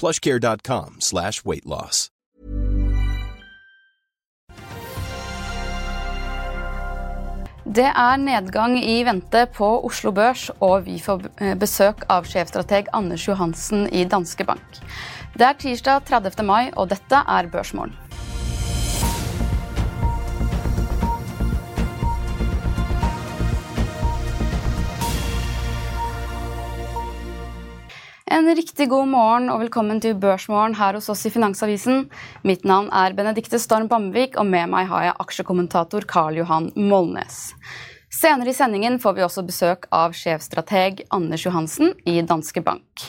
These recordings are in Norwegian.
plushcare.com slash weight loss. Det er nedgang i vente på Oslo Børs, og vi får besøk av sjefstrateg Anders Johansen i Danske Bank. Det er tirsdag 30. mai, og dette er Børsmorgen. En riktig god morgen og velkommen til Børsmorgen her hos oss i Finansavisen. Mitt navn er Benedikte Storm Bamvik, og med meg har jeg aksjekommentator Karl Johan Molnes. Senere i sendingen får vi også besøk av sjefstrateg Anders Johansen i Danske Bank.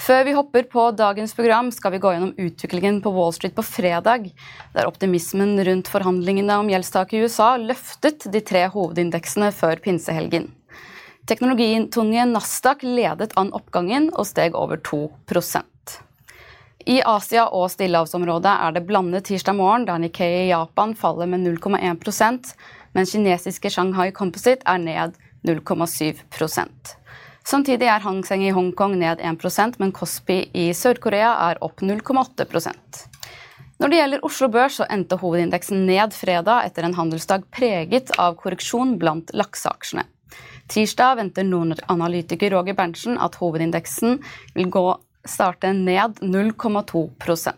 Før vi hopper på dagens program, skal vi gå gjennom utviklingen på Wall Street på fredag, der optimismen rundt forhandlingene om gjeldstaket i USA løftet de tre hovedindeksene før pinsehelgen. Teknologitunge Nasdaq ledet an oppgangen og steg over 2% I Asia og stillehavsområdet er det blandet tirsdag morgen, der Nikkei i Japan faller med 0,1% mens kinesiske Shanghai Composite er ned 0,7 Samtidig er Hang Seng i Hongkong ned 1% men Kospi i Sør-Korea er opp 0,8% Når det gjelder Oslo Børs, så endte hovedindeksen ned fredag etter en handelsdag preget av korreksjon blant lakseaksjene. Tirsdag venter Nord-analytiker Roger Berntsen at hovedindeksen vil gå starte ned 0,2%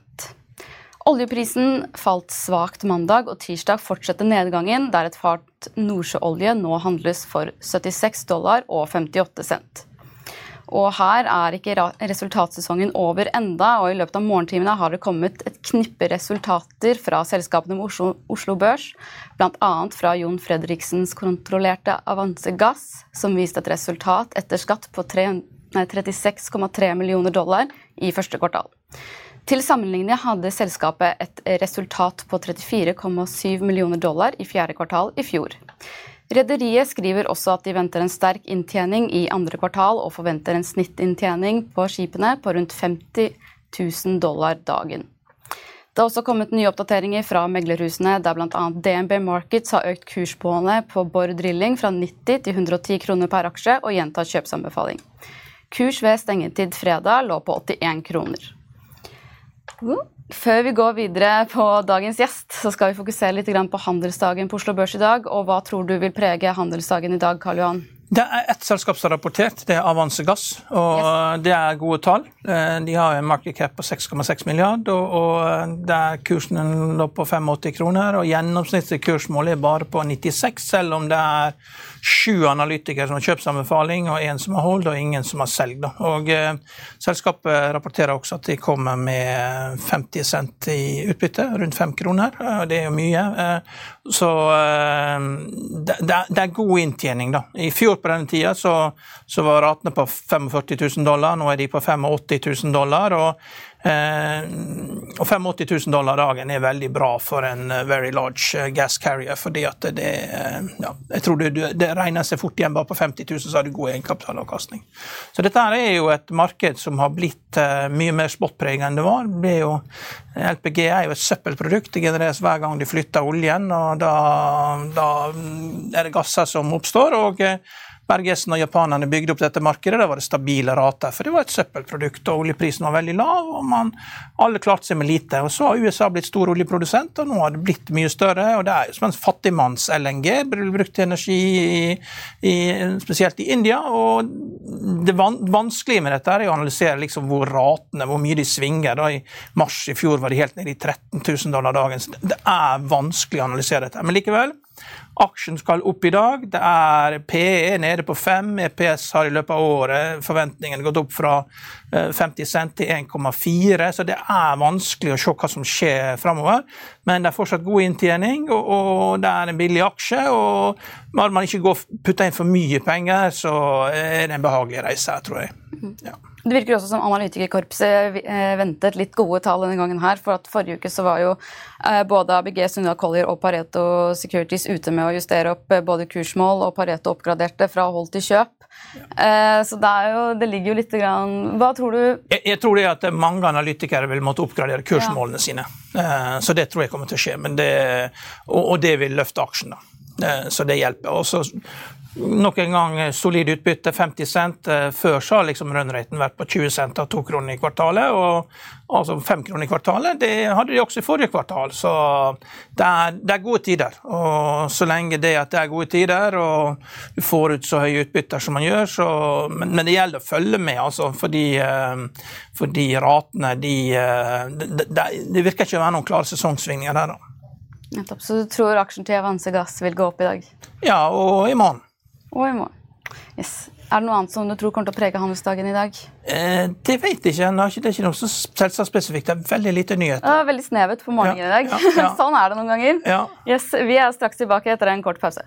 Oljeprisen falt svakt mandag, og tirsdag fortsetter nedgangen, der et fat nordsjøolje nå handles for 76 dollar og 58 cent. Og her er ikke resultatsesongen over enda, og i løpet av morgentimene har det kommet et knippe resultater fra selskapene med Oslo, Oslo Børs, bl.a. fra Jon Fredriksens kontrollerte Avanse Gass, som viste et resultat etter skatt på 36,3 millioner dollar i første kvartal. Til sammenligning hadde selskapet et resultat på 34,7 millioner dollar i fjerde kvartal i fjor. Rederiet skriver også at de venter en sterk inntjening i andre kvartal og forventer en snittinntjening på skipene på rundt 50 000 dollar dagen. Det har også kommet nye oppdateringer fra meglerhusene, der bl.a. DNB Markets har økt kursmålet på Borr Drilling fra 90 til 110 kroner per aksje og gjentatt kjøpsanbefaling. Kurs ved stengetid fredag lå på 81 kroner. Før vi går videre på dagens gjest, så skal vi fokusere litt på handelsdagen på Oslo Børs i dag. Og hva tror du vil prege handelsdagen i dag, Karl Johan? Det er ett selskap som har rapportert, det er Avanse Gass. og yes. Det er gode tall. Eh, de har en market cap på 6,6 milliard, og, og der kursen lå på 85 kroner. og Gjennomsnittlig kursmål er bare på 96, selv om det er sju analytikere som har kjøpsanbefaling, og én som har hold, og ingen som har selg. Og eh, Selskapet rapporterer også at de kommer med 50 cent i utbytte, rundt 5 kroner. og Det er jo mye. Eh, så eh, det, det, er god inntjening. da. I fjor på denne tida så, så var ratene på 45 000 dollar, nå er de på 85 000 dollar. og Eh, og 85 000 dollar dagen er veldig bra for en eh, very large eh, gas carrier, fordi at det, ja, jeg tror det, det, regner seg fort igjen. Bare på 50 000 så har du god egenkapitalavkastning. Så dette er jo et marked som har blitt mye mer spotpreget enn det var. Det jo, LPG er jo et søppelprodukt. Det genereres hver gang du flytter oljen, og da, da er det gasser som oppstår. og Bergesen og japanerne bygde opp dette markedet, da var det stabile rater. For det var et søppelprodukt, og oljeprisen var veldig lav, og man, alle klarte seg med lite. Og Så har USA blitt stor oljeprodusent, og nå har det blitt mye større. og Det er som en fattigmanns-LNG, brukt til energi, i, i, spesielt i India. og Det van vanskelige med dette er å analysere liksom hvor ratene, hvor mye de svinger. Da I mars i fjor var de helt nede i 13 000 dollar dagen. Så det er vanskelig å analysere dette. Men likevel, Aksjen skal opp i dag. Det er PE nede på 5. EPS har i løpet av året forventningen gått opp fra 50 eh, cent til 1,4, så det er vanskelig å se hva som skjer framover. Men det er fortsatt god inntjening, og, og det er en billig aksje. og Når man ikke putter inn for mye penger, så er det en behagelig reise her, tror jeg. Mhm. Ja. Det virker også som analytikerkorpset eh, ventet litt gode tall denne gangen her. For at forrige uke så var jo eh, både ABG, Sunniva Collier og Pareto Securities ute med å justere opp eh, både kursmål, og Pareto oppgraderte fra hold til kjøp. Ja. Så det, jo, det, ligger jo litt grann Hva tror du jeg, jeg, tror det er at mange analytikere vil måtte oppgradere kursmålene ja. sine. Så det tror jeg kommer til å skje. Det, og, og, det vil løfte aksjen, da. Så det hjelper. Også Nok en gang eh, solid utbytte, 50 cent. Eh, før så har liksom run-raten vært på 20 cent av to kroner i kvartalet. og altså fem kroner i kvartalet. Det hadde de også i forrige kvartal. Så det er, det er, gode tider. Og så lenge det at det er gode tider, og du får ut så høye utbytter som man gjør, så Men, men det gjelder å følge med, altså. Fordi, eh, fordi ratene, de det, det, det virker ikke å være noen klare sesongsvingninger der, da. Nettopp. Så du tror aksjen til Avanse Gass vil gå opp i dag? Ja, og i morgen og i morgen. Yes. Er det noe annet som du tror kommer til å prege handelsdagen i dag? Eh, det vet jeg ikke. Det er ikke noe så spesifikt. Det er veldig lite nyheter. Det er veldig snevet på morgenen ja, i dag. Ja, ja. sånn er det noen ganger. Yes, vi er straks tilbake etter en kort pause.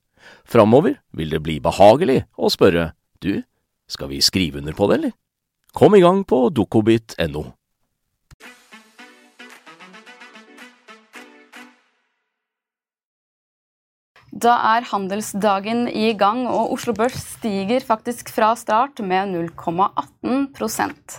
Framover vil det bli behagelig å spørre du, skal vi skrive under på det, eller? Kom i gang på dokobit.no. Da er handelsdagen i gang, og Oslo Børs stiger faktisk fra start med 0,18%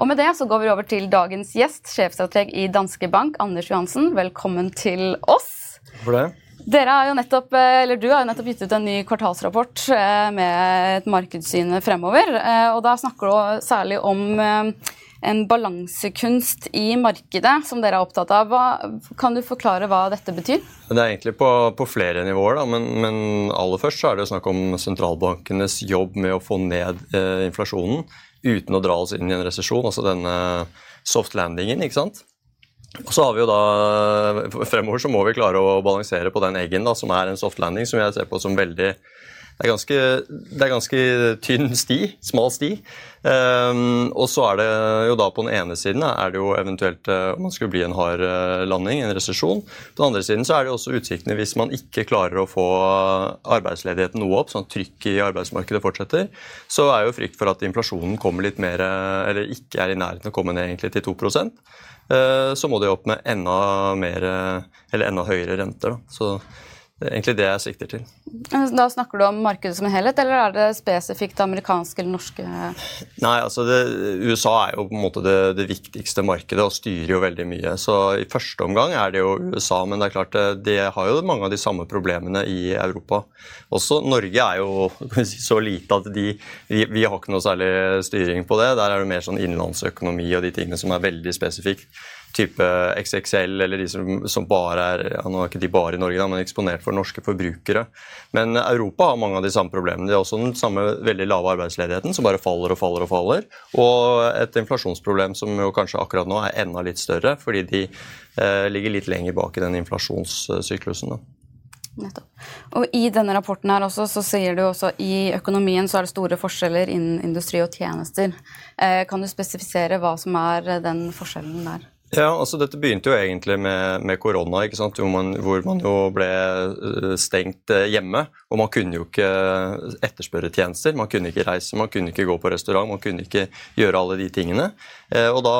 Og Med det så går vi over til dagens gjest, sjefstrateg i Danske Bank, Anders Johansen. Velkommen til oss. For det. Har nettopp, eller Du har jo nettopp gitt ut en ny kvartalsrapport eh, med et markedssyn fremover. Eh, og Da snakker du særlig om eh, en balansekunst i markedet som dere er opptatt av. Hva, kan du forklare hva dette betyr? Det er egentlig på, på flere nivåer, da, men, men, aller først er det snakk om sentralbankenes jobb med å få ned eh, inflasjonen uten å dra oss inn i en resesjon, altså denne soft landingen. ikke sant? Så har vi jo da, Fremover så må vi klare å balansere på den eggen da, som er en soft landing, som jeg ser på som veldig det er ganske, det er ganske tynn sti, smal sti. Um, og så er det jo da på den ene siden er det jo eventuelt uh, om man skulle bli en hard uh, landing, en resesjon. På den andre siden så er det jo også utsiktene hvis man ikke klarer å få arbeidsledigheten noe opp, sånn at trykket i arbeidsmarkedet fortsetter, så er jo frykt for at inflasjonen kommer litt mer, eller ikke er i nærheten å komme ned egentlig til 2 uh, så må de opp med enda mer, eller enda høyere renter. Da. Så det er egentlig det jeg sikter til. Da Snakker du om markedet som en helhet, eller er det spesifikt amerikanske eller norske Nei, altså det, USA er jo på en måte det, det, viktigste markedet og styrer jo veldig mye. Så i første omgang er det jo USA, men det er klart det, det har jo mange av de samme problemene i Europa. Også Norge er jo så lite at de, vi, vi har ikke noe særlig styring på det. Der er det mer sånn innenlandsøkonomi og de tingene som er veldig spesifikt type XXL, eller de som, som bare er ja, nå er ikke de bare i Norge, da, men eksponert for norske forbrukere. Men Europa har mange av de samme problemene. De har også den samme veldig lave arbeidsledigheten, som bare faller og faller og faller. Og et inflasjonsproblem som jo kanskje akkurat nå er enda litt større, fordi de eh, ligger litt lenger bak i den inflasjonssyklusen. da. Nettopp. Og I denne rapporten her også, så sier du også i økonomien så er det store forskjeller innen industri og tjenester. Eh, kan du spesifisere hva som er den forskjellen der? Ja, altså Dette begynte jo egentlig med, med korona, ikke sant? Hvor man, hvor, man, jo ble eh, stengt eh, hjemme. Og man kunne jo ikke etterspørre tjenester. Man kunne ikke reise, man kunne ikke gå på restaurant, man kunne ikke gjøre alle de tingene. Eh, og da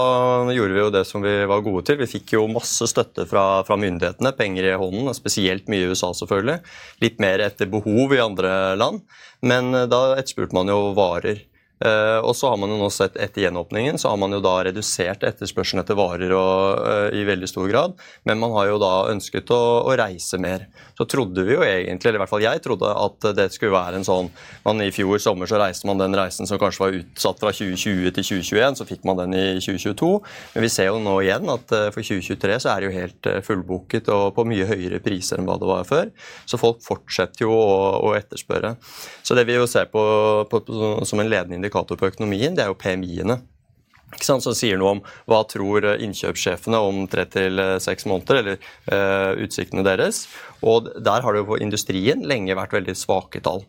gjorde vi jo det som vi var gode til. Vi fikk jo masse støtte fra, fra myndighetene, penger i hånden, spesielt mye i USA selvfølgelig. Litt mer etter behov i andre land. Men da etterspurte man jo varer. Uh, og så har man jo nå sett Etter gjenåpningen så har man jo da redusert etterspørselen etter varer og, uh, i veldig stor grad, men man har jo da ønsket å, å, reise mer. Så trodde vi jo egentlig, eller i hvert fall jeg trodde, at det skulle være en sånn man I fjor sommer så reiste man den reisen som kanskje var utsatt fra 2020 til 2021, så fikk man den i 2022. Men vi ser jo nå igjen at uh, for 2023 så er det jo helt fullbooket og på mye høyere priser enn hva det var før. Så folk fortsetter jo å, å etterspørre. Så det vi jo ser på, på som en ledende indikator på økonomien, det er jo PMI-ene. Som sier noe om hva tror innkjøpssjefene om tre til seks måneder, eller uh, utsiktene deres. Og der har det jo på industrien lenge vært veldig svake tall.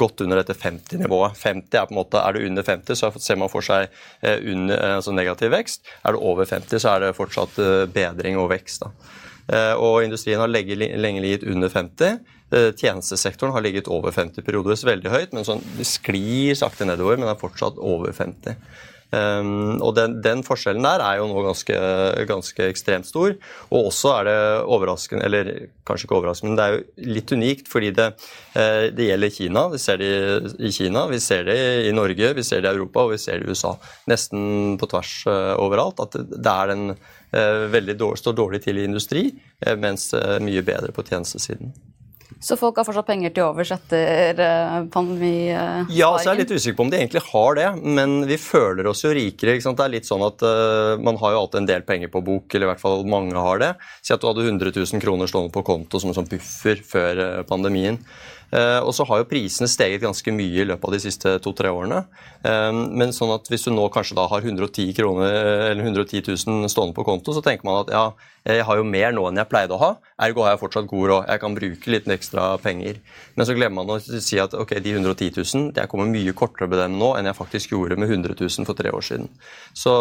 Godt under dette 50-nivået. 50 er på en måte, er det under 50, så ser man for seg uh, under, altså negativ vekst. Er det over 50, så er det fortsatt bedring og vekst. Da. Og industrien har lenge, lenge ligget under 50. Eh, tjenestesektoren har ligget over 50 periodevis, veldig høyt, men sånn, sklir sakte nedover, men er fortsatt over 50. Um, og den, den, forskjellen der er jo nå ganske, ganske, ekstremt stor. Og også er det overraskende, eller kanskje ikke overraskende, men det er jo litt unikt fordi det, uh, det gjelder Kina. Vi ser det i Kina, vi ser det i Norge, vi ser det i Europa og vi ser det i USA. Nesten på tvers uh, overalt. At det, er den uh, veldig dårlig, står dårlig til i industri, mens mye bedre på tjenestesiden. Så folk har fortsatt penger til overs etter eh, pandemi? Ja, så jeg er litt usikker på om de egentlig har det, men vi føler oss jo rikere. Det er litt sånn at uh, Man har jo alltid en del penger på bok, eller i hvert fall mange har det. Si at du hadde 100 000 kroner stående på konto som en sånn buffer før pandemien. Uh, og så har jo prisene steget ganske mye i løpet av de siste to-tre årene. men sånn at hvis du nå kanskje da har 110, kroner, eller 110 000 stående på konto, så tenker man at ja, jeg har jo mer nå enn jeg pleide å ha, ergo har jeg fortsatt god råd. Jeg kan bruke litt ekstra penger. Men så glemmer man å si at ok, de 110 000 jeg kommer mye kortere med dem nå enn jeg faktisk gjorde med 100 000 for tre år siden. Så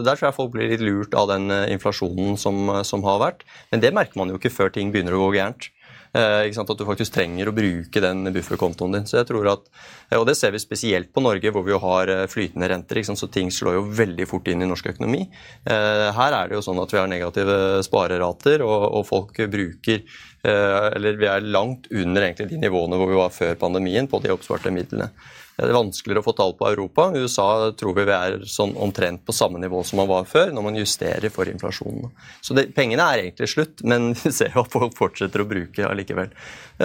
der tror jeg folk blir litt lurt av den eh, inflasjonen som, som har vært. Men det merker man jo ikke før ting begynner å gå gærent. Eh, at du faktisk trenger å bruke den bufferkontoen din. Så jeg tror at, eh, Og det ser vi spesielt på Norge, hvor vi jo har eh, flytende renter. Så ting slår jo veldig fort inn i norsk økonomi. Her er det jo sånn at vi har negative sparerater, og, og folk bruker Eller vi er langt under de nivåene hvor vi var før pandemien på de oppsparte midlene. Det er vanskeligere å få tall på Europa. I USA tror vi vi er sånn omtrent på samme nivå som man var før, når man justerer for inflasjonen. Så det, Pengene er egentlig slutt, men vi ser jo at folk fortsetter å bruke allikevel.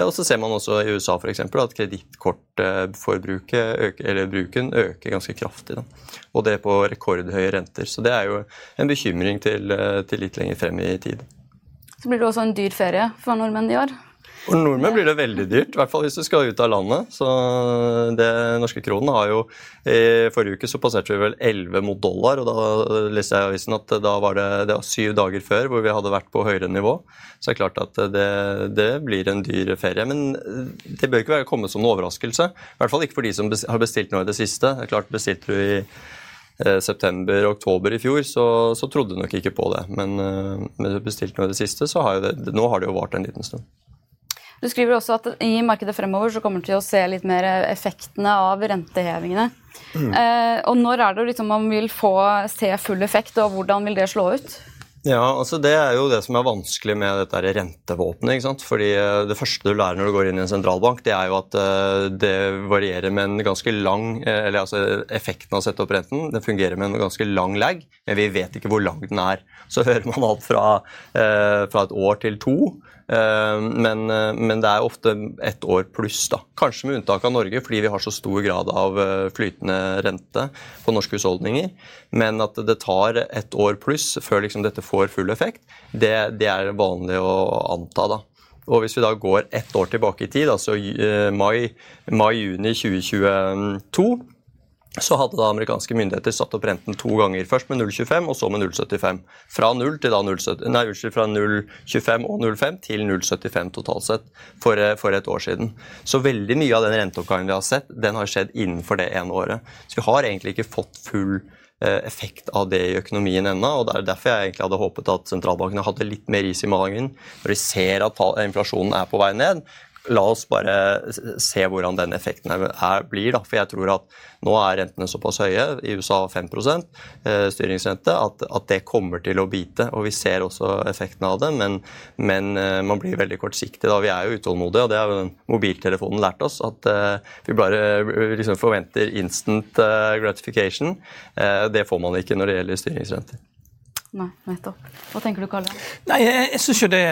Og så ser man også i USA for eksempel, at kredittkortforbruket øker ganske kraftig. Da. Og det på rekordhøye renter. Så det er jo en bekymring til, til litt lenger frem i tid. Så blir det også en dyr ferie for nordmenn i år? For nordmenn blir det veldig dyrt, i hvert fall hvis du skal ut av landet. Så det norske kronen har jo I forrige uke så passerte vi vel 11 mot dollar, og da leste jeg i avisen at da var det, det var syv dager før hvor vi hadde vært på høyere nivå. Så det er klart at det, det blir en dyr ferie. Men det bør ikke være kommet som noen overraskelse. I hvert fall ikke for de som har bestilt noe i det siste. Det er klart Bestilte du i september september-oktober i fjor, så, så, trodde du nok ikke på det. Men uh, med bestilt noe i det siste, så har jo det, nå har det jo vart en liten stund. Du skriver også at i markedet fremover så kommer vi til å se litt mer effektene av rentehevingene. Mm. Eh, og når er det liksom man vil få se full effekt, og hvordan vil det slå ut? Ja, altså Det er jo det som er vanskelig med dette rentevåpenet. ikke sant? Fordi eh, Det første du lærer når du går inn i en sentralbank, det er jo at eh, det varierer med en ganske lang eh, eller altså Effekten av å sette opp renten det fungerer med en ganske lang lag, men vi vet ikke hvor lang den er. Så hører man alt fra, fra et år til to. Eh, men, eh, men, det er ofte ett år pluss, da. Kanskje med unntak av Norge, fordi vi har så stor grad av eh, flytende rente på norske husholdninger. Men at det tar ett år pluss før liksom dette får full effekt, det, det er vanlig å anta. da. Og Hvis vi da går ett år tilbake i tid, altså mai-juni mai, 2022 så hadde da amerikanske myndigheter satt opp renten to ganger. Først med 0,25 og så med 0,75. Fra 0 til da 0,70, nei, fra 0,25 og 0,5 til 0,75 totalt sett for, eh, for, et år siden. Så veldig mye av den renteoppgangen vi har sett, den har skjedd innenfor det ene året. Så vi har egentlig ikke fått full eh, effekt av det i økonomien ennå. og Det er derfor jeg egentlig hadde håpet at sentralbankene hadde litt mer is i magen når de ser at inflasjonen er på vei ned la oss bare se hvordan den effekten er, blir. Da. For jeg tror at nå er rentene såpass høye, i USA 5 eh, styringsrente, at, at, det kommer til å bite. Og vi ser også effekten av det, men, men eh, man blir veldig kortsiktig. da. Vi er jo utålmodige, og det har mobiltelefonen lært oss. At uh, vi bare liksom, forventer instant gratification. Det får man ikke når det gjelder styringsrenter. Nei, nettopp. Hva tenker du, Kalle? Nei, Jeg, synes jo det,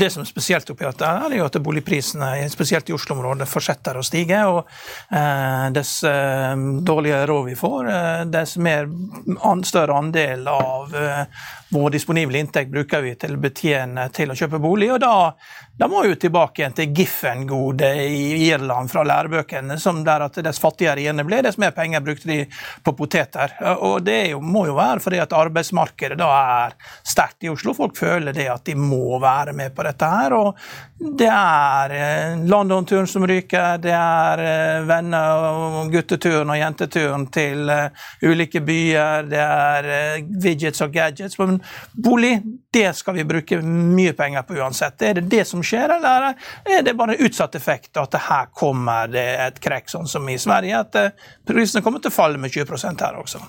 det som er spesielt oppi dette, er jo at boligprisene, spesielt i Oslo-området, fortsetter å stige. og eh, Dess eh, dårligere råd vi får, eh, dess mer, an, større andel av eh, vår disponible inntekt bruker vi til å betjene til å kjøpe bolig. og da da må vi jo tilbake igjen til Giffen-gode i Irland fra lærebøkene, som der at dess fattigere igjen ble, dess mer penger brukte de på poteter. Og Det jo, må jo være fordi at arbeidsmarkedet da er sterkt i Oslo. Folk føler det at de må være med på dette her. og Det er eh, London-turen som ryker, det er eh, venner og gutteturen og jenteturen til eh, ulike byer, det er widgets og gadgets. Men bolig, det skal vi bruke mye penger på uansett. Er det det som skjer, eller er det bare utsatt effekt at her kommer det et krekk, sånn som i Sverige, at prisene kommer til å falle med 20% her også?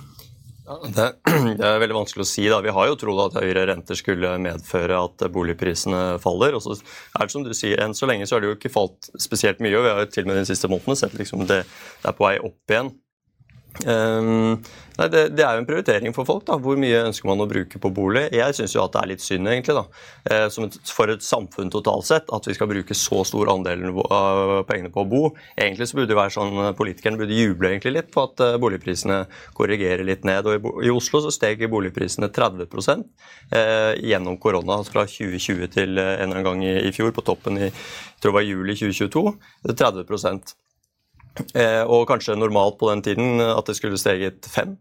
Det, det, er veldig vanskelig å si. da. Vi har jo trodd at høyere renter skulle medføre at boligprisene faller. og så er det som du sier, Enn så lenge så har det jo ikke falt spesielt mye. og Vi har jo til og med de siste månedene sett liksom det, det er på vei opp igjen. Um, nei, det, det, er jo en prioritering for folk. da, Hvor mye ønsker man å bruke på bolig? Jeg syns det er litt synd, egentlig, da, eh, et, for et samfunn totalt sett, at vi skal bruke så stor andel av pengene på å bo. Egentlig så burde det være sånn, eh, Politikerne burde juble egentlig litt på at uh, boligprisene korrigerer litt ned. og I, i Oslo så steg boligprisene 30 eh, gjennom korona, altså fra 2020 til en eller annen gang i, i fjor, på toppen i jeg tror det var juli 2022. 30 Eh, og kanskje normalt på den tiden at det skulle steget 5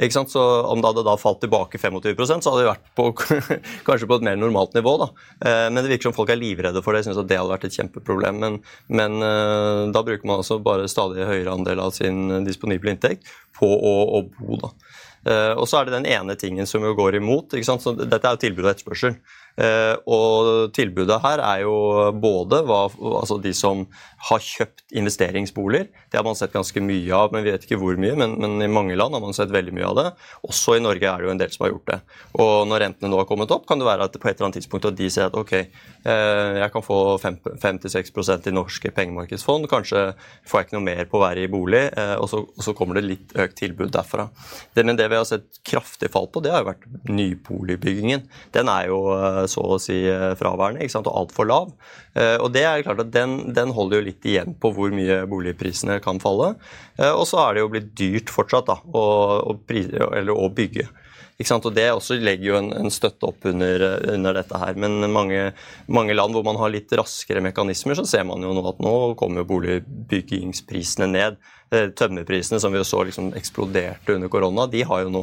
ikke sant? Så Om det hadde da falt tilbake 25% så hadde det vært på, kanskje på et mer normalt nivå. da. Eh, men det virker som folk er livredde for det. Jeg synes at det hadde vært et kjempeproblem. Men, men eh, da bruker man altså bare stadig høyere andel av sin disponible inntekt på å, å bo. da. Og så er det den ene tingen som jo går imot. dette er jo tilbud og etterspørsel. Eh, og tilbudet her er jo både hva, altså de som har kjøpt investeringsboliger. Det har man sett ganske mye av, men vi vet ikke hvor mye. Men, men, i mange land har man sett veldig mye av det. Også i Norge er det jo en del som har gjort det. Og når rentene nå har kommet opp, kan det være at på et eller annet tidspunkt at de sier at ok, eh, jeg kan få 5-6 i norske pengemarkedsfond, kanskje får jeg ikke noe mer på å være i bolig, eh, og så, og så kommer det litt økt tilbud derfra. Det, men det vi har sett kraftig fall på, det har jo vært nyboligbyggingen. Den er jo så å si eh, fraværende ikke sant? og altfor lav. Eh, og det er klart at den, den, holder jo litt igjen på hvor mye boligprisene kan falle. Eh, og så er det jo blitt dyrt fortsatt da, å, å, å bygge. Og Det også legger jo en, en støtte opp under, under, dette her. Men mange, mange, land hvor man har litt raskere mekanismer, så ser man jo nå at nå kommer boligbyggingsprisene ned. Eh, tømmerprisene som vi så liksom eksploderte under korona, de har jo nå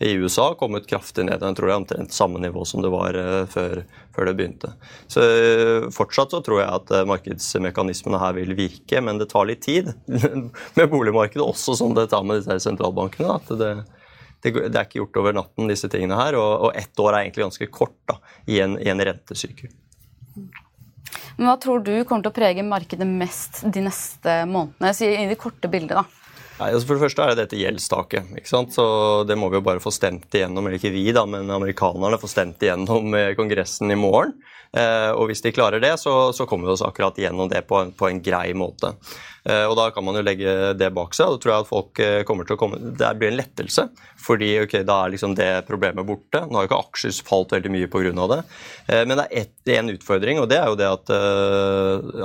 i USA kommet kraftig ned. Jeg tror det er omtrent samme nivå som det var eh, før, før det begynte. Så eh, Fortsatt så tror jeg at markedsmekanismene her vil virke, men det tar litt tid med boligmarkedet, også som det tar med disse sentralbankene. at det det, det, er ikke gjort over natten, disse tingene her. Og, og ett år er egentlig ganske kort da, i en, i en rentesykkel. Men Hva tror du kommer til å prege markedet mest de neste månedene? I det korte bildet, da. Nei, altså for det første er det dette gjeldstaket. ikke sant? Så Det må vi jo bare få stemt igjennom, eller ikke vi, da, men amerikanerne får stemt igjennom Kongressen i morgen. Eh, og Hvis de klarer det, så, så kommer vi oss akkurat gjennom det på en, på en grei måte. Eh, og Da kan man jo legge det bak seg. og da tror jeg at folk eh, kommer til å komme, Det blir en lettelse, fordi ok, da er liksom det problemet borte. Nå har jo ikke aksjer falt veldig mye pga. det. Men det er én utfordring, og det er jo det at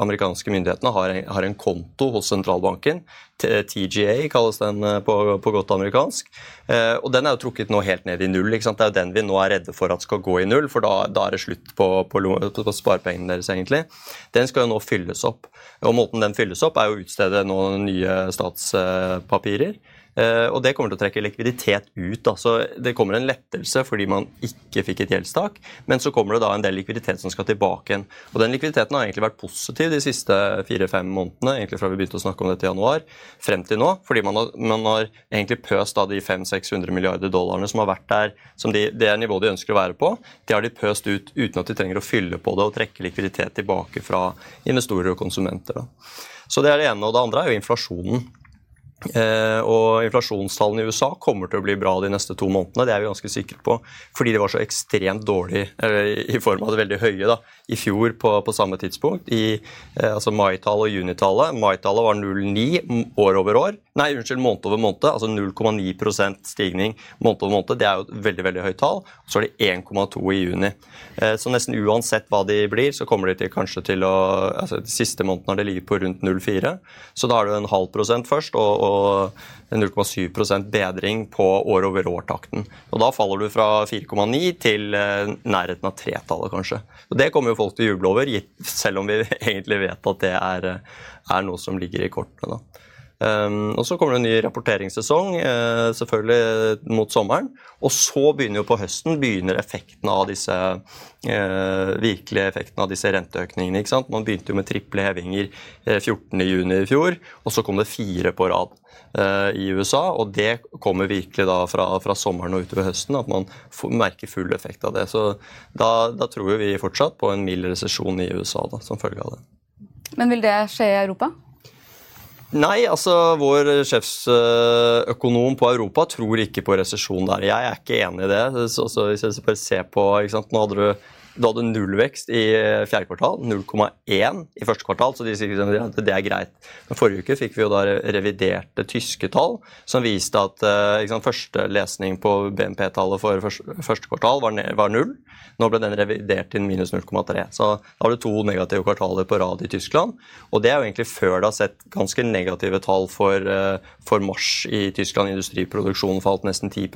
amerikanske myndighetene har en, har en konto hos sentralbanken TGA kalles den eh, på, på godt amerikansk. Eh, og Den er jo trukket nå helt ned i null. Det er jo den vi nå er redde for at skal gå i null, for da, da er det slutt på, på, på, sparepengene deres. egentlig. Den skal jo nå fylles opp. Og Måten den fylles opp, er jo utstede noen nye statspapirer. Eh, og det kommer til å trekke likviditet ut. Da. Så det kommer en lettelse fordi man ikke fikk et gjeldstak, men så kommer det da en del likviditet som skal tilbake igjen. Og den likviditeten har egentlig vært positiv de siste fire-fem månedene, egentlig fra vi begynte å snakke om dette i januar, frem til nå. Fordi man har, man har egentlig pøst da de 500-600 milliarder dollarene som har vært der, som de, det er nivået de ønsker å være på. De har de pøst ut uten at de trenger å fylle på det og trekke likviditet tilbake fra investorer og konsumenter. Da. Så det er det ene. Og det andre er jo inflasjonen. Eh, og inflasjonstallene i USA kommer til å bli bra de neste to månedene. Det er vi ganske sikre på. Fordi de var så ekstremt dårlige i form av det veldig høye da, i fjor på, på samme tidspunkt. I eh, altså mai-tallet og juni-tallet. Mai-tallet var 0,9 år over år. Nei, unnskyld, måned over måned. Altså 0,9% stigning måned over måned. Det er jo et veldig veldig høyt tall. Så er det 1,2 i juni. Eh, så nesten uansett hva de blir, så kommer de til kanskje til å altså De siste månedene har de ligget på rundt 0,4. Så da er det en halv prosent først. og og 0,7% bedring på år-over-år-takten. Og Da faller du fra 4,9 til eh, nærheten av tretallet, kanskje. Og Det kommer jo folk til å juble over, selv om vi egentlig vet at det er, eh, er noe som ligger i kortene. da. Um, og Så kommer det en ny rapporteringssesong uh, selvfølgelig mot sommeren. Og så begynner jo på høsten begynner effekten av disse uh, virkelige effektene av disse renteøkningene. ikke sant? Man begynte jo med triple hevinger uh, 14.6 i fjor, og så kom det fire på rad i USA. Og det kommer virkelig da fra, fra sommeren og utover høsten, at man merker full effekt av det. Så da, da tror vi fortsatt på en mild resesjon i USA da, som følge av det. Men vil det skje i Europa? Nei, altså vår sjefsøkonom på Europa tror ikke på resesjon der. Jeg er ikke enig i det. Så, så hvis jeg bare ser på, Nå hadde du du hadde nullvekst i eh, fjerde kvartal, 0,1 i første kvartal, så de sier at det er greit. Men Forrige uke fikk vi jo da reviderte tyske tall som viste at eh, sant, første lesning på BNP-tallet for første kvartal var, ned, var, null. Nå ble den revidert til minus 0,3. Så da har du to negative kvartaler på rad i Tyskland. Og det er jo egentlig før det har sett ganske negative tall for, eh, for mars i Tyskland. Industriproduksjonen falt nesten 10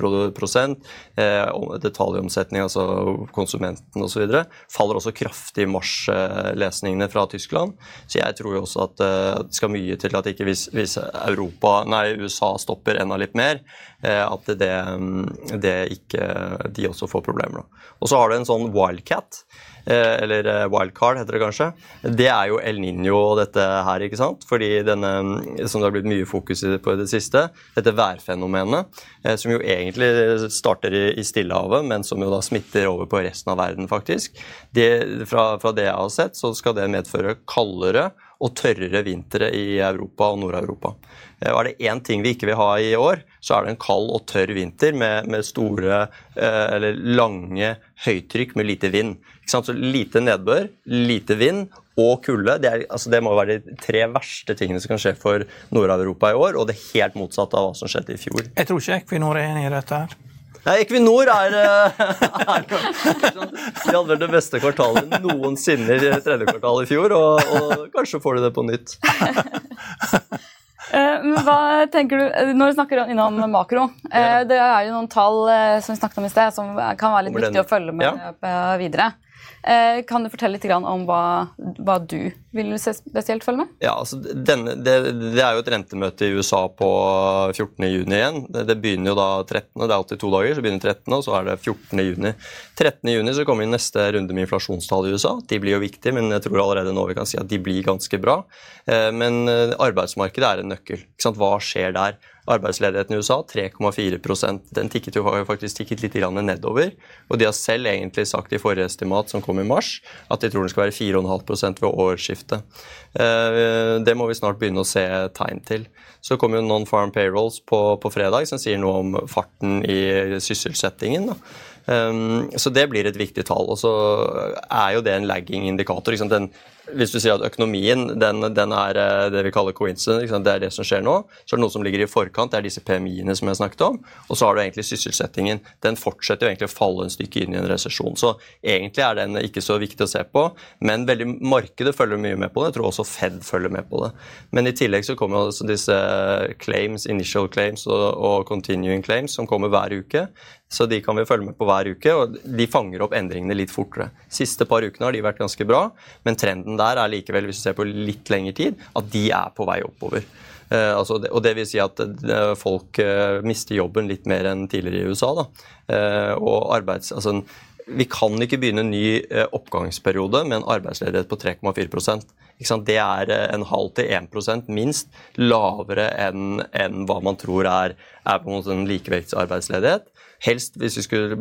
Detaljomsetning, altså konsumenten osv faller også kraftig i mars-lesningene fra Tyskland. Så jeg tror jo også at eh, det skal mye til at ikke hvis, hvis Europa, nei, USA stopper enda litt mer, at det, det ikke de også får problemer. Og så har du en sånn wildcat. Eh, eller eh, wildcard heter det kanskje, det er jo El Niño og dette her. ikke sant? Fordi denne, som det har blitt mye fokus på i det siste, dette værfenomenet, eh, som jo egentlig starter i Stillehavet, men som jo da smitter over på resten av verden, faktisk. Det, fra, fra det jeg har sett, så skal det medføre kaldere og tørrere vintre i Europa og Nord-Europa. Og Er det én ting vi ikke vil ha i år, så er det en kald og tørr vinter med, med store eller lange høytrykk med lite vind. Så lite nedbør, lite vind og kulde. Det, altså det må være de tre verste tingene som kan skje for Nord-Europa i år, og det helt motsatt av hva som skjedde i fjor. Jeg tror ikke Equinor er enig i dette her. Nei, Equinor er, eh, er De hadde vel det beste kvartalet noensinne i tredje kvartal i fjor, og, og kanskje får de det på nytt. Eh, men hva tenker du, eh, Når vi snakker innom makro, det er jo noen tall som vi snakket om i sted, som kan være litt viktig å følge med videre. Eh, kan du fortelle litt om hva, hva, du vil spesielt følge med? Ja, altså denne, det, det, er jo et rentemøte i USA på 14.6 igjen. Det, det, begynner jo da 13., det er alltid to dager, så begynner 13., og så er det 14.6. 13.6 så kommer neste runde med inflasjonstall i USA. De blir jo viktige, men jeg tror allerede nå vi kan si at de blir ganske bra. Eh, men eh, arbeidsmarkedet er en nøkkel. Hva skjer der? Arbeidsledigheten i USA 3,4% Den tikket jo faktisk tikket litt nedover. Og de har selv egentlig sagt i forrige estimat, som kom i mars, at de tror den skal være 4,5% ved årsskiftet. Eh, det må vi snart begynne å se tegn til. Så kommer jo non-farm payrolls på, på, fredag, som sier noe om farten i sysselsettingen. Um, så det blir et viktig tall. Og så er jo det en lagging indikator. Den hvis du sier at økonomien den, den er eh, det vi kaller coincidence, det er det som skjer nå, så er det noe som ligger i forkant, det er disse PMI-ene som jeg snakket om. Og så har du egentlig sysselsettingen. Den fortsetter jo egentlig å falle en stykke inn i en resesjon. Så egentlig er den ikke så viktig å se på, men veldig markedet følger mye med på det. Jeg tror også Fed følger med på det. Men i tillegg så kommer altså disse claims, initial claims og, og continuing claims som kommer hver uke. Så de kan vi følge med på hver uke, og de fanger opp endringene litt fortere. Siste par ukene har de vært ganske bra, men trenden der er likevel, hvis du ser på litt lengre tid, at de er på vei oppover. Uh, altså det, og det vil si at uh, folk uh, mister jobben litt mer enn tidligere i USA. Da. og arbeids, altså, Vi kan ikke begynne en ny oppgangsperiode med en arbeidsledighet på 3,4% Det er en halv til 1% minst lavere enn en hva man tror er, er på en måte en likevektsarbeidsledighet. Helst, hvis vi skulle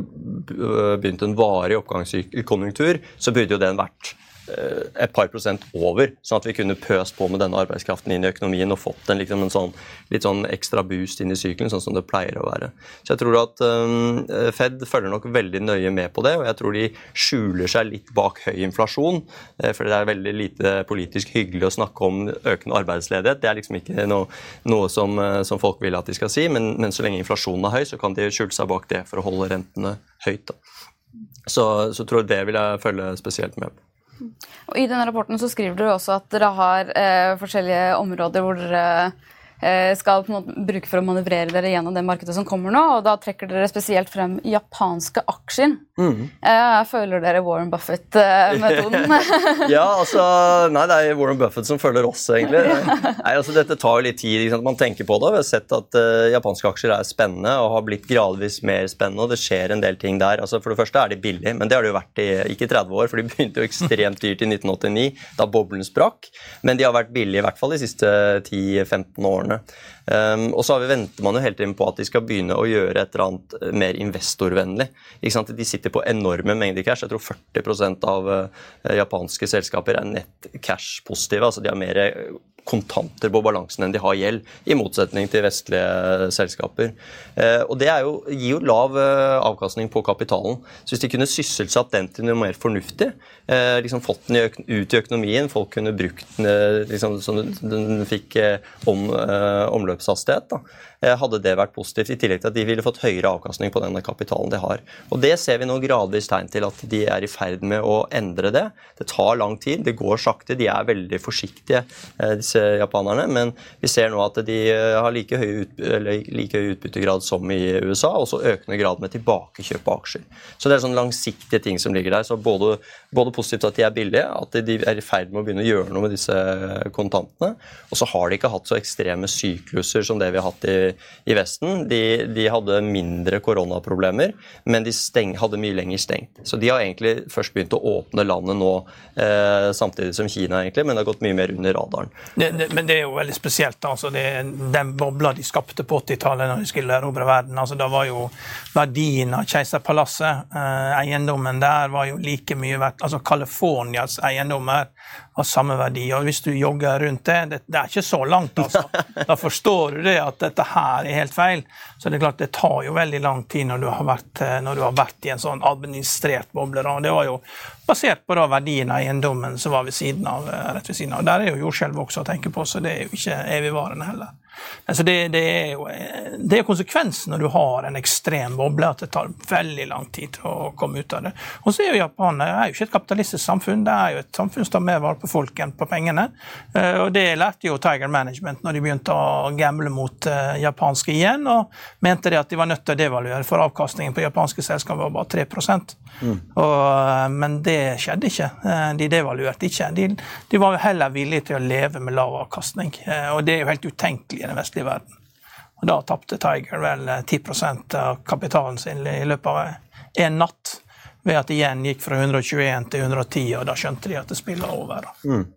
begynt en varig oppgangskonjunktur, så burde jo den vært Eh, et par prosent over, sånn at vi kunne pøst på med denne arbeidskraften inn i økonomien og fått en, liksom en sånn, litt sånn ekstra boost inn i sykelen, sånn som det pleier å være. Så jeg tror at um, Fed følger nok veldig nøye med på det, og jeg tror de skjuler seg litt bak høy inflasjon. Eh, for det er veldig lite politisk hyggelig å snakke om økende arbeidsledighet. Det er liksom ikke noe, noe som, som, folk vil at de skal si, men, men, så lenge inflasjonen er høy, så kan de skjule seg bak det for å holde rentene høyt. Da. Så, så tror jeg det vil jeg følge spesielt med på. Og I denne rapporten så skriver dere også at dere har eh, forskjellige områder hvor dere Eh, skal på en måte bruke for å manøvrere dere gjennom det markedet som kommer nå. og Da trekker dere spesielt frem japanske aksjer. Mm. Eh, føler dere Warren Buffett-metoden? ja, altså Nei, det er Warren Buffett som følger oss, egentlig. Nei, altså Dette tar jo litt tid. Ikke sant? Man tenker på det. Vi har sett at uh, japanske aksjer er spennende og har blitt gradvis mer spennende. og Det skjer en del ting der. Altså For det første er de billige, men det har det jo vært i ikke 30 år, for de begynte jo ekstremt dyrt i 1989, da boblen sprakk. Men de har vært billige i hvert fall de siste 10-15 årene årene. Um, og så venter man jo hele tiden på at de skal begynne å gjøre et eller annet eh, mer investorvennlig. De sitter på enorme mengder cash. Jeg tror 40% av uh, japanske selskaper er nett cash-positive. altså De har mer kontanter på balansen enn de har gjeld, i motsetning til vestlige selskaper. Eh, og Det jo, gir jo lav eh, avkastning på kapitalen. Så Hvis de kunne sysselsatt den til noe mer fornuftig, eh, liksom fått den ut i økonomien, folk kunne brukt den liksom, så den fikk om, omløpshastighet, da, hadde det vært positivt. I tillegg til at de ville fått høyere avkastning på denne kapitalen de har. Og Det ser vi nå gradvis tegn til at de er i ferd med å endre det. Det tar lang tid, det går sakte, de er veldig forsiktige, disse japanerne. Men vi ser nå at de har like høy, ut, like høy utbyttegrad som i USA, og så økende grad med tilbakekjøp av aksjer. Så det er sånne langsiktige ting som ligger der. Så både, både positivt at de er billige, at de er i ferd med å begynne å gjøre noe med disse kontantene. Og så har de ikke hatt så ekstreme sykluser som det vi har hatt i i Vesten. De, de hadde mindre koronaproblemer, men de steng, hadde mye lenger stengt. Så de har egentlig først begynt å åpne landet nå, eh, samtidig som Kina, egentlig, men det har gått mye mer under radaren. Det, det, men det er jo veldig spesielt. altså det, Den bobla de skapte på 80-tallet når de skulle erobre verden, altså da var jo verdien av Keiserpalasset, eh, eiendommen der, var jo like mye verdt. altså Californias eiendommer har samme verdi. og Hvis du jogger rundt det, det, det er ikke så langt, altså. Da forstår du det at dette her er helt feil. Så det er klart det tar jo veldig lang tid når du har vært, eh, du har vært i en sånn administrert boble. Og det var jo basert på da verdien av eiendommen som var ved siden av, eh, rett ved siden av. Der er jo jordskjelv også å tenke på, så det er jo ikke evigvarende heller. Altså det, det, er jo det er konsekvensen når du har en ekstrem boble, at det tar veldig lang tid å komme ut av det. Og så er jo Japan er jo ikke et kapitalistisk samfunn, det er jo et samfunn som tar mer vare på folk enn på pengene. Eh, og det lærte jo Tiger Management når de begynte å gamble mot uh, japanske igjen, og mente det at de var nødt til å devaluere, for avkastningen på japanske selskaper var bare 3 mm. og, Men det skjedde ikke. De devaluerte ikke. De, de var heller villige til å leve med lav avkastning. Eh, og det er jo helt utenkelig i den vestlige verden. Og da tapte Tiger vel 10 eh, av kapitalen sin i løpet av en natt. Ved at det igjen gikk fra 121 til 110, og da skjønte de at det spilla over. Mm.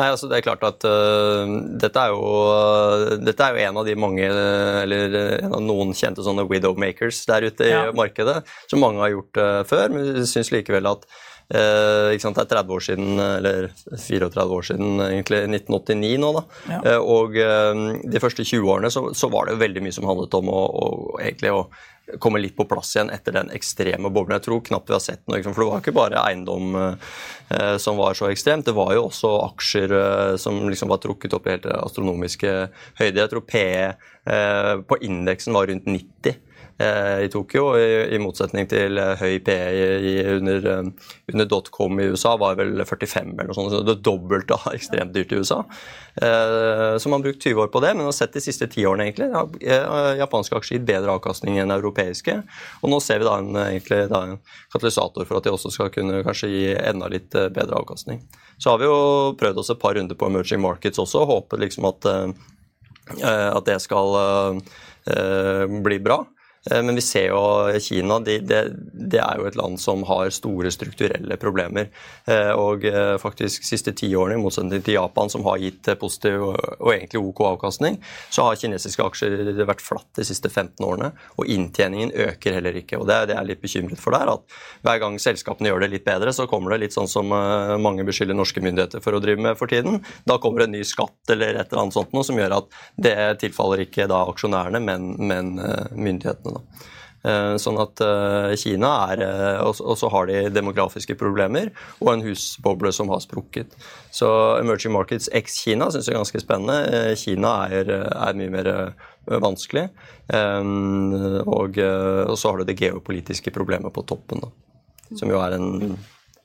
Nei, altså det er klart at uh, dette, er jo, dette er jo en av de mange, eller en av noen kjente sånne widowmakers der ute i ja. markedet, som mange har gjort uh, før. Men vi syns likevel at Eh, det er 30 år siden, eller 34 år siden, egentlig 1989 nå. da. Ja. Eh, og eh, de første 20 årene så, så, var det veldig mye som handlet om å, å, egentlig å komme litt på plass igjen etter den ekstreme boblen. Jeg tror knapt vi har sett noe, for det var ikke bare eiendom eh, som var så ekstremt, det var jo også aksjer eh, som liksom var trukket opp i helt astronomiske høyder. Jeg tror PE eh, på indeksen var rundt 90. Eh, i Tokyo, i, i motsetning til eh, høy PE under, eh, under dotcom i USA, var vel 45 eller noe sånt. Så det dobbelte av ekstremt dyrt i USA. Så man har brukt 20 år på det, men har sett de siste ti årene egentlig, har japanske aksjer gitt bedre avkastning enn europeiske. Og nå ser vi da en, egentlig, da en katalysator for at de også skal kunne kanskje gi enda litt bedre avkastning. Så har vi jo prøvd oss et par runder på emerging markets også, og håper liksom at, at det skal bli bra. Eh, men vi ser jo Kina det de, de er jo et land som har store strukturelle problemer. Eh, og eh, faktisk siste tiårene, i motsetning til Japan, som har gitt positiv og egentlig OK avkastning, så har kinesiske aksjer vært flatt de siste 15 årene. Og inntjeningen øker heller ikke. og Det er det jeg er litt bekymret for der. at Hver gang selskapene gjør det litt bedre, så kommer det litt sånn som mange beskylder norske myndigheter for å drive med for tiden. Da kommer det en ny skatt eller et eller annet sånt noe som gjør at det tilfaller ikke da aksjonærene, men, men myndighetene. Da. Eh, sånn at eh, Kina er eh, Og så har de demografiske problemer og en husboble som har sprukket. Så emerging markets x Kina syns jeg er ganske spennende. Kina er, er mye mer vanskelig. Og, og, så har du det geopolitiske problemet på toppen, da. Som jo er en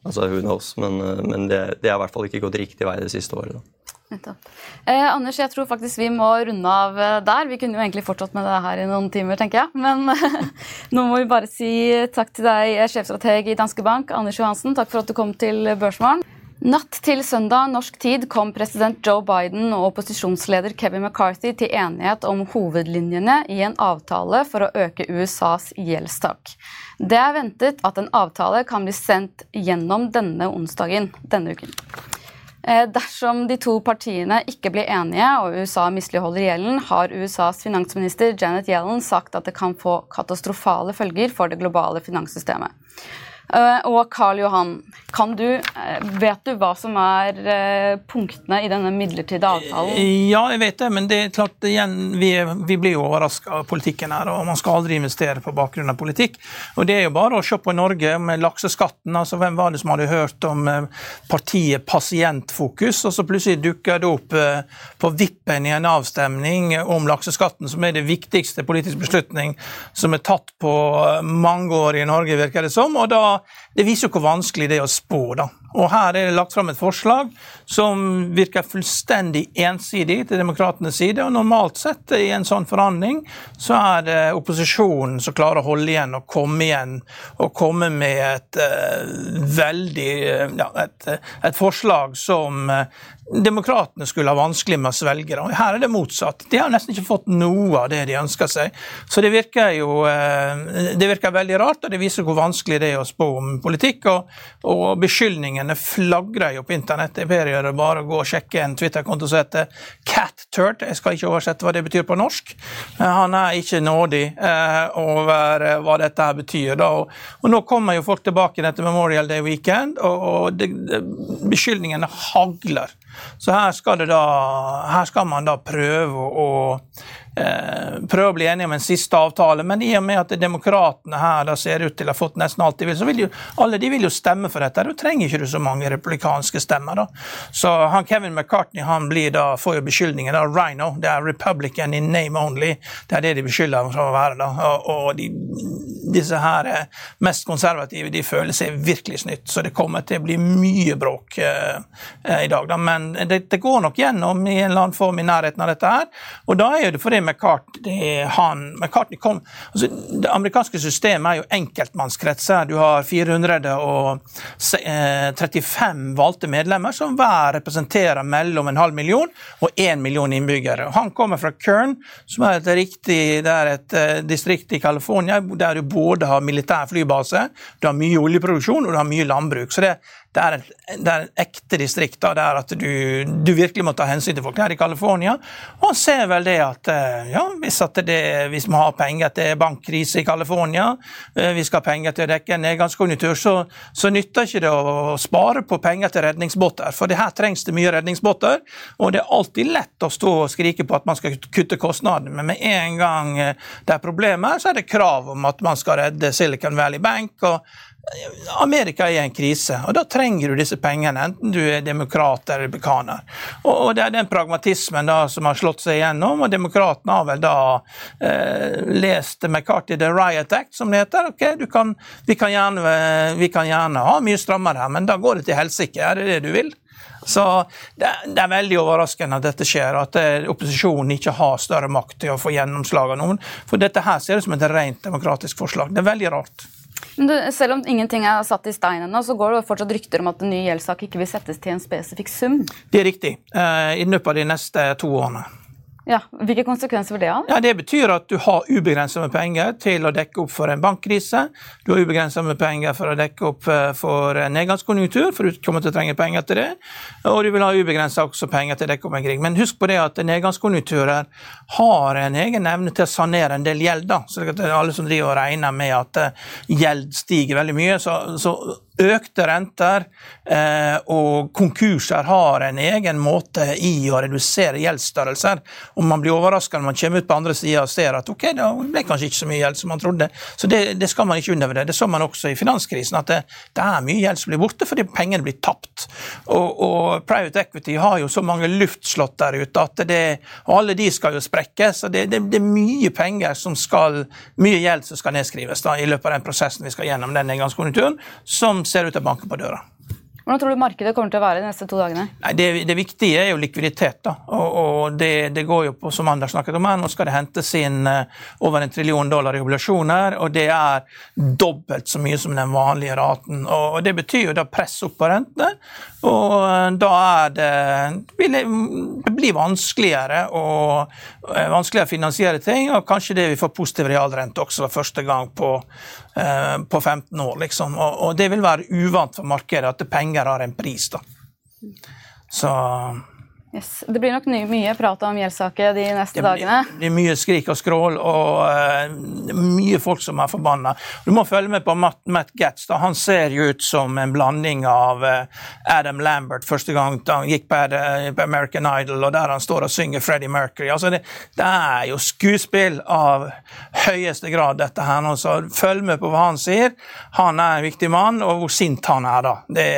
Altså who knows, men, men det, det har i hvert fall ikke gått riktig vei det siste året. da. Eh, Anders, jeg tror faktisk vi må runde av eh, der. Vi kunne jo egentlig fortsatt med det her i noen timer, tenker jeg. Men nå må vi bare si takk til deg, eh, sjefstrateg i Danske Bank, Anders Johansen. Takk for at du kom til Børsmorgen. Natt til søndag norsk tid kom president Joe Biden og opposisjonsleder Kevin McCarthy til enighet om hovedlinjene i en avtale for å øke USAs gjeldstak. Det er ventet at en avtale kan bli sendt gjennom denne onsdagen denne uken. Eh, dersom de to partiene ikke blir enige og USA misligholder gjelden, har USAs finansminister Janet Yellen sagt at det kan få katastrofale følger for det globale finanssystemet. Eh, og Karl Johan, du, eh, vet du hva som er eh, punktene i denne midlertidige avtalen? Ja, jeg vet det, men det er klart igjen, vi, vi blir jo overraska av politikken her. og Man skal aldri investere på bakgrunn av politikk. Og Det er jo bare å se på Norge med lakseskatten. altså Hvem var det som hadde hørt om partiet Pasientfokus, og så plutselig dukker det opp på vippen i en avstemning om lakseskatten, som er det viktigste politiske beslutning som er tatt på mange år i Norge, virker det som. og da det viser jo hvor vanskelig det er å spå. da. Og Her er det lagt fram et forslag som virker fullstendig ensidig til demokratenes side. og Normalt sett i en sånn forhandling så er det opposisjonen som klarer å holde igjen og komme igjen og komme med et uh, veldig ja, et, et, forslag som uh, Demokratene skulle ha vanskelig med å svelge. Da. Her er det motsatt. De har nesten ikke fått noe av det de ønsker seg. Så det virker jo uh, det virker veldig rart, og det viser hvor vanskelig det er å spå om politikk. Og, og beskyldningene flagrer jo på internett. Jeg ber dere bare gå og sjekke en Twitter-konto som heter CatTurt. Jeg skal ikke oversette hva det betyr på norsk. Han er ikke nådig eh, over eh, hva dette her betyr. Og, nå kommer jo folk tilbake etter Memorial Day Weekend, og, beskyldningene hagler. Så her skal, da, her skal man da prøve å prøve å bli enige om en siste avtale, men i og med at demokratene her ser ut til å ha fått nesten alt de vil, så vil jo alle de vil jo stemme for dette. Da trenger ikke du så mange republikanske stemmer. da. Så han Kevin McCartney han blir da, får jo beskyldningen da, Rhino, det er Republican in name only. Det er det de beskylder ham for å være. da, Og, og de, disse her eh, mest konservative de føler seg virkelig snytt, så det kommer til å bli mye bråk eh, eh i dag. da, Men det, det, går nok gjennom i en eller annen form i nærheten av dette her. og da er det fordi McCartney, han, McCartney kom, altså, Det amerikanske systemet er jo enkeltmannskretser. Du har 435 valgte medlemmer som hver representerer mellom en halv million og én million innbyggere. Han kommer fra Kern, som er et, riktig, det er et uh, distrikt i California der du både har militær flybase, du har mye oljeproduksjon og du har mye landbruk. Så det, det er, et, det er et ekte distrikt da, der at du, du, virkelig må ta hensyn til folk. Her i California. Og han ser vel det at eh, ja, hvis, at det, hvis vi har penger til bankkrise i California, eh, vi skal ha penger til å dekke en nedgangskonjunktur, så, så nytter ikke det å spare på penger til redningsbåter. For det her trengs det mye redningsbåter, og det er alltid lett å stå og skrike på at man skal kutte kostnadene, men med en gang eh, det er problemer, så er det krav om at man skal redde Silicon Valley Bank. og Amerika er i en krise, og da trenger du disse pengene, enten du er demokrat eller republikaner. Og, Det er den pragmatismen da som har slått seg igjennom, og demokratene har vel da eh, lest McCarthy The Riot Act, som det heter. ok, kan, vi, kan gjerne, vi, kan gjerne, ha mye strammere her, men da går det til helsike. Er det det du vil? Så det, det, er veldig overraskende at dette skjer, at eh, opposisjonen ikke har større makt til å få gjennomslag av noen. For dette her ser ut som et rent demokratisk forslag. Det er veldig rart. Du, selv om ingenting er satt i stein ennå, så går det fortsatt rykter om at en ny gjeldssak ikke vil settes til en spesifikk sum? Det er riktig. Uh, I løpet av de neste to årene. Ja, Hvilke konsekvenser vil det ha? Ja, Det betyr at du har ubegrenset med penger til å dekke opp for en bankkrise. Du har ubegrenset med penger for å dekke opp eh, for en nedgangskonjunktur, for du kommer til å trenge penger til det. Og du vil ha ubegrenset også penger til å dekke opp en krig. Men husk på det at nedgangskonjunkturer har en egen evne til å sanere en del gjeld. da. Så det er alle som driver og regner med at eh, gjeld stiger veldig mye, så, så Økte renter eh, og konkurser har en egen måte i å redusere gjeldsstørrelser. Og man blir overraska når man kommer ut på andre sida og ser at ok, det ble kanskje ikke så mye gjeld som man trodde. Så det, det skal man ikke undervurdere. Det så man også i finanskrisen, at det, det, er mye gjeld som blir borte fordi pengene blir tapt. Og, og private equity har jo så mange luftslott der ute at det, og alle de skal jo sprekkes. Så det, det, er mye penger som skal, mye gjeld som skal nedskrives da, i løpet av den prosessen vi skal gjennom den engangskonjunkturen. som ser ut til å banke på døra. Hvordan tror du markedet kommer til å være de neste to dagene? Nei, det, det, viktige er jo likviditet. da, og, og det, det, går jo på, som Anders snakket om her, Nå skal det hentes inn uh, over en trillion dollar i obligasjoner, og det er dobbelt så mye som den vanlige raten. og, og Det betyr jo da press opp på rentene, og uh, da er det Det blir vanskeligere, og, uh, vanskeligere å finansiere ting, og kanskje det vi får positiv realrente også for første gang på Eh, på 15 år. Liksom. Og, og, det vil være uvant for markedet at penger har en pris. da. Så Yes. Det blir nok mye prat om gjeldssaker de neste det blir, dagene. Det er mye skrik og skrål, og uh, mye folk som er forbanna. Du må følge med på Matt, Matt Getz. Da. Han ser jo ut som en blanding av uh, Adam Lambert første gang da han gikk på, uh, på, American Idol, og der han står og synger Freddie Mercury. Altså, det, det, er jo skuespill av høyeste grad, dette her. Så følg med på hva han sier. Han er en viktig mann, og hvor sint han er, da. Det,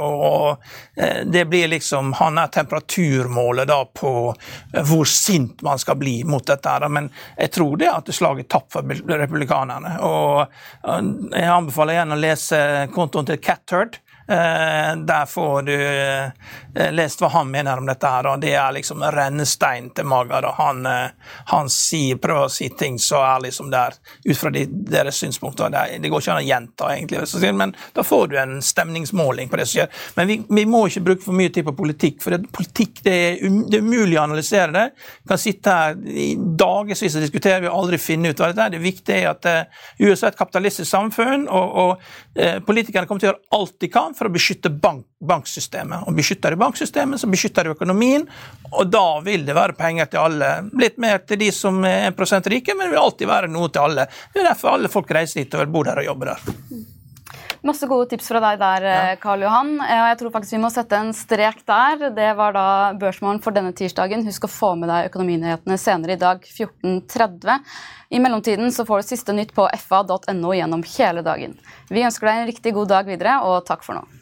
og, og det blir liksom Han er temperatur temperaturmålet da på eh, hvor sint man skal bli mot dette. Men jeg tror det at slaget er tapt for republikanerne. Og eh, jeg anbefaler igjen å lese kontoen til Catherd. Eh, der får du eh, lest hva han mener om dette. her, og Det er liksom rennestein til Maga. Han, eh, han sier, prøver å si ting så ærlig som det er, ut fra de, deres synspunkter. Det, går ikke an å gjenta, egentlig, men da får du en stemningsmåling på det som skjer. Men vi, vi må ikke bruke for mye tid på politikk, for det, politikk det er, um, umulig å analysere det. Vi kan sitte her i dagevis og diskutere, vi aldri finne ut hva dette. Det viktige er at USA er et kapitalistisk samfunn, og, og eh, politikerne kommer til å gjøre alt de kan for å beskytte bank, banksystemet. Og beskytter du banksystemet, så beskytter du økonomien, og da vil det være penger til alle. Litt mer til de som er 1 rike, men det vil alltid være noe til alle. Det er derfor alle folk reiser dit og vil bo der og jobbe der. Masse gode tips fra deg der, ja. Karl Johan. Og jeg tror faktisk vi må sette en strek der. Det var da børsmålen for denne tirsdagen. Husk å få med deg økonominyhetene senere i dag 14.30. I mellomtiden så får du siste nytt på fa.no gjennom hele dagen. Vi ønsker deg en riktig god dag videre, og takk for nå.